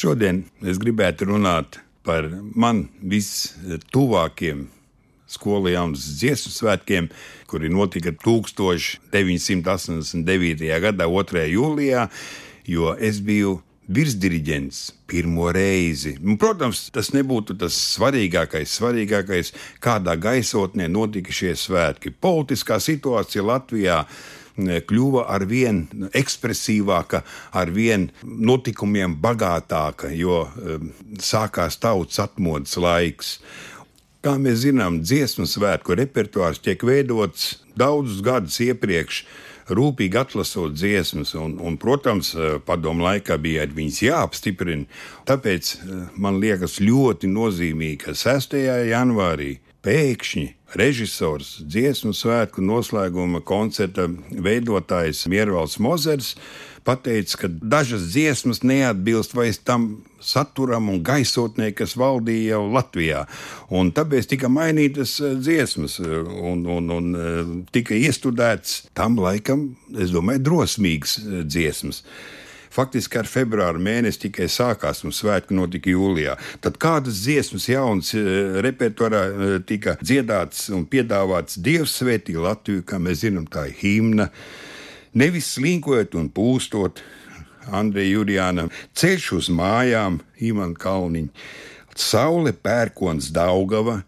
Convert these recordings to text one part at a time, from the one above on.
Šodien es gribētu runāt par man vistuvākiem skolu jaunas dziesmu svētkiem, kuri notika 1989. gada 2. jūlijā, jo es biju virsdiriģents pirmo reizi. Un, protams, tas nebūtu tas svarīgākais, svarīgākais, kādā gaisotnē notika šie svētki. Politiskā situācija Latvijā kļuva ar vien ekspresīvāka, ar vien notikumiem bagātāka, jo um, sākās tautas atmodas laiks. Kā mēs zinām, dziesmu svētku repertuārs tiek veidots daudzus gadus iepriekš rūpīgi atlasot dziesmas, un, un protams, padomu laikā bija viņas jāapstiprina. Tāpēc man liekas ļoti nozīmīgi, ka 6. janvārī pēkšņi režisors, dziesmu svētku noslēguma koncerta veidotājs Miervalds Mozers pateica, ka dažas dziesmas neatbilst vairs tam saturam un gaisotnē, kas valdīja jau Latvijā. Un tāpēc tika mainītas eh, dziesmas eh, un, un, un eh, tika iestudēts tam laikam, es domāju, drosmīgas dziesmas. Faktiski ar februāra mēnesi tikai sākās, un svētki notika jūlijā. Tad kādas dziesmas jaunas repertuārā tika dziedātas un piedāvātas Dievs svētī Latviju, kā mēs zinām, tā ir himna. Nevis slinkojot un pūstot, Andreja Jurijāna ceļš uz mājām, Imants Kalniņš, Saule pērkons Daugava.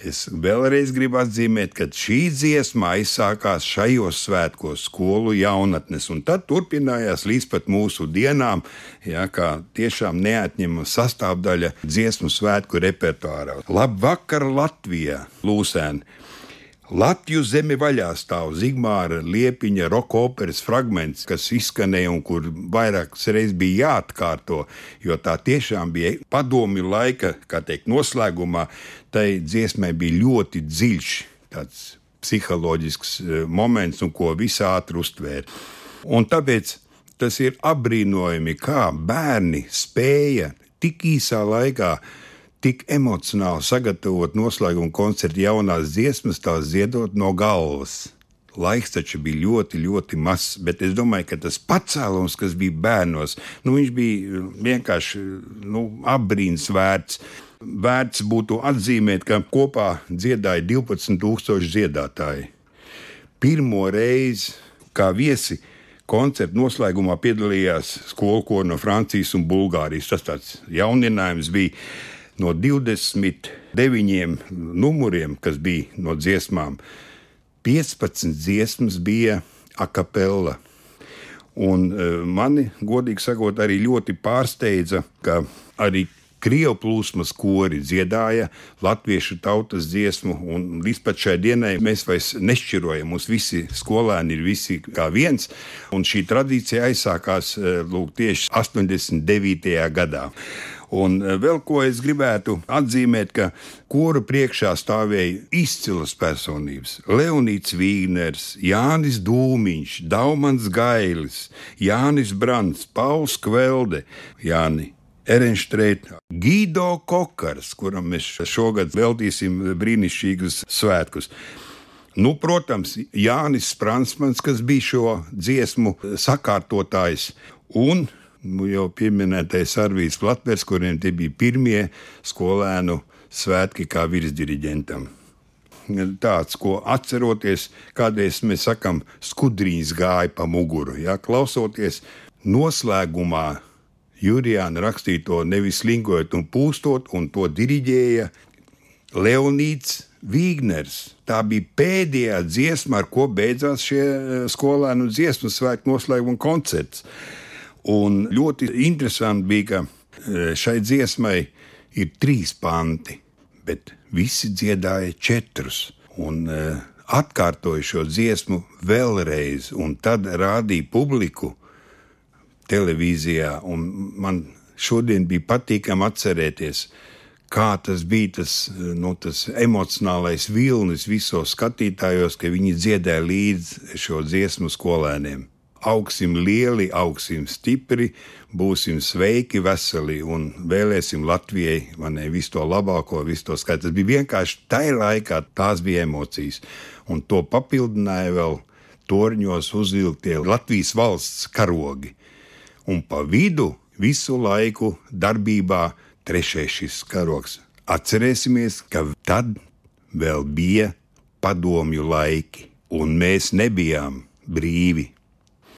Es vēlreiz gribu atzīmēt, ka šī dziesma aizsākās šajos svētkos, skolu jaunatnes, un tad turpinājās līdz pat mūsu dienām, ja, kā tiešām neatņemama sastāvdaļa dziesmu svētku repertuārā. Labvakar, Latvija! Lūsēni! Latviju zemi vaļā stāv Zigmāra Liepiņa roka operas fragments, kas izskanēja un kur vairākas reizes bija jāatkārto, jo tā tiešām bija padomju laika, kā teikt, noslēgumā. Tai dziesmai bija ļoti dziļš tāds psiholoģisks e, moments, un ko visi ātri uztvēra. Un tāpēc tas ir apbrīnojami, kā bērni spēja tik īsā laikā tik emocionāli sagatavot noslēguma koncertu jaunās dziesmas, tās dziedot no galvas. Laiks taču bija ļoti, ļoti mazs, bet es domāju, ka tas pacēlums, kas bija bērnos, nu, bija vienkārši nu, apbrīns vērts. Vērts būtu atzīmēt, ka kopā dziedāja 12,000 dziedātāji. Pirmo reizi kā viesi koncerta noslēgumā piedalījās skolu no Francijas un Bulgārijas. Tas tāds jauninājums bija no 29 numuriem, kas bija no dziesmām, 15 dziesmas bija a capella. Un e, mani, godīgi sakot, arī ļoti pārsteidza, ka arī Krievu plūsmas kori dziedāja latviešu tautas dziesmu, un līdz pat šai dienai mēs vairs nešķirojam. Mums visi skolēni ir visi kā viens, un šī tradīcija aizsākās e, lūk, tieši 89. gadā. Un eh, vēl ko es gribētu atzīmēt, ka kora priekšā stāvēja izcilas personības. Leonīts Vīgners, Jānis Dūmiņš, Daumans Gailis, Jānis Brants, Pauls Kvelde, Jāni. Erenštreita, Gido Kokars, kuram mēs šogad veltīsim brīnišķīgus svētkus. Nu, protams, Jānis Spransmans, kas bija šo dziesmu sakārtotājs, un jau pieminētais Arvijas Platbers, kuriem tie bija pirmie skolēnu svētki kā virsdiriģentam. Tāds, ko atceroties, kādreiz mēs sakām, skudrīs gāja pa muguru. Ja, klausoties noslēgumā Jurijāna rakstīto nevis lingojot un pūstot, un to diriģēja Leonīds Vīgners. Tā bija pēdējā dziesma, ar ko beidzās šie skolēnu dziesmu svētku noslēguma koncerts. Un ļoti interesanti bija, ka e, šai dziesmai ir trīs panti, bet visi dziedāja četrus. Un, uh, atkārtoju šo dziesmu vēlreiz, un tad rādīju publiku televīzijā. Man šodien bija patīkami atcerēties, kā tas bija tas, e, nu, tas emocionālais vilnis visos skatītājos, ka viņi dziedāja līdzi šo dziesmu skolēniem augsim lieli, augsim stipri, būsim sveiki, veseli un vēlēsim Latvijai ne, visu to labāko, visu to skaistu. Tas bija vienkārši tajā laikā, tās bija emocijas. Un to papildināja vēl torņos uzvilktie Latvijas valsts karogi. Un pa vidu visu laiku darbībā trešais šis karoks. Atcerēsimies, ka tad vēl bija padomju laiki, un mēs nebijām brīvi.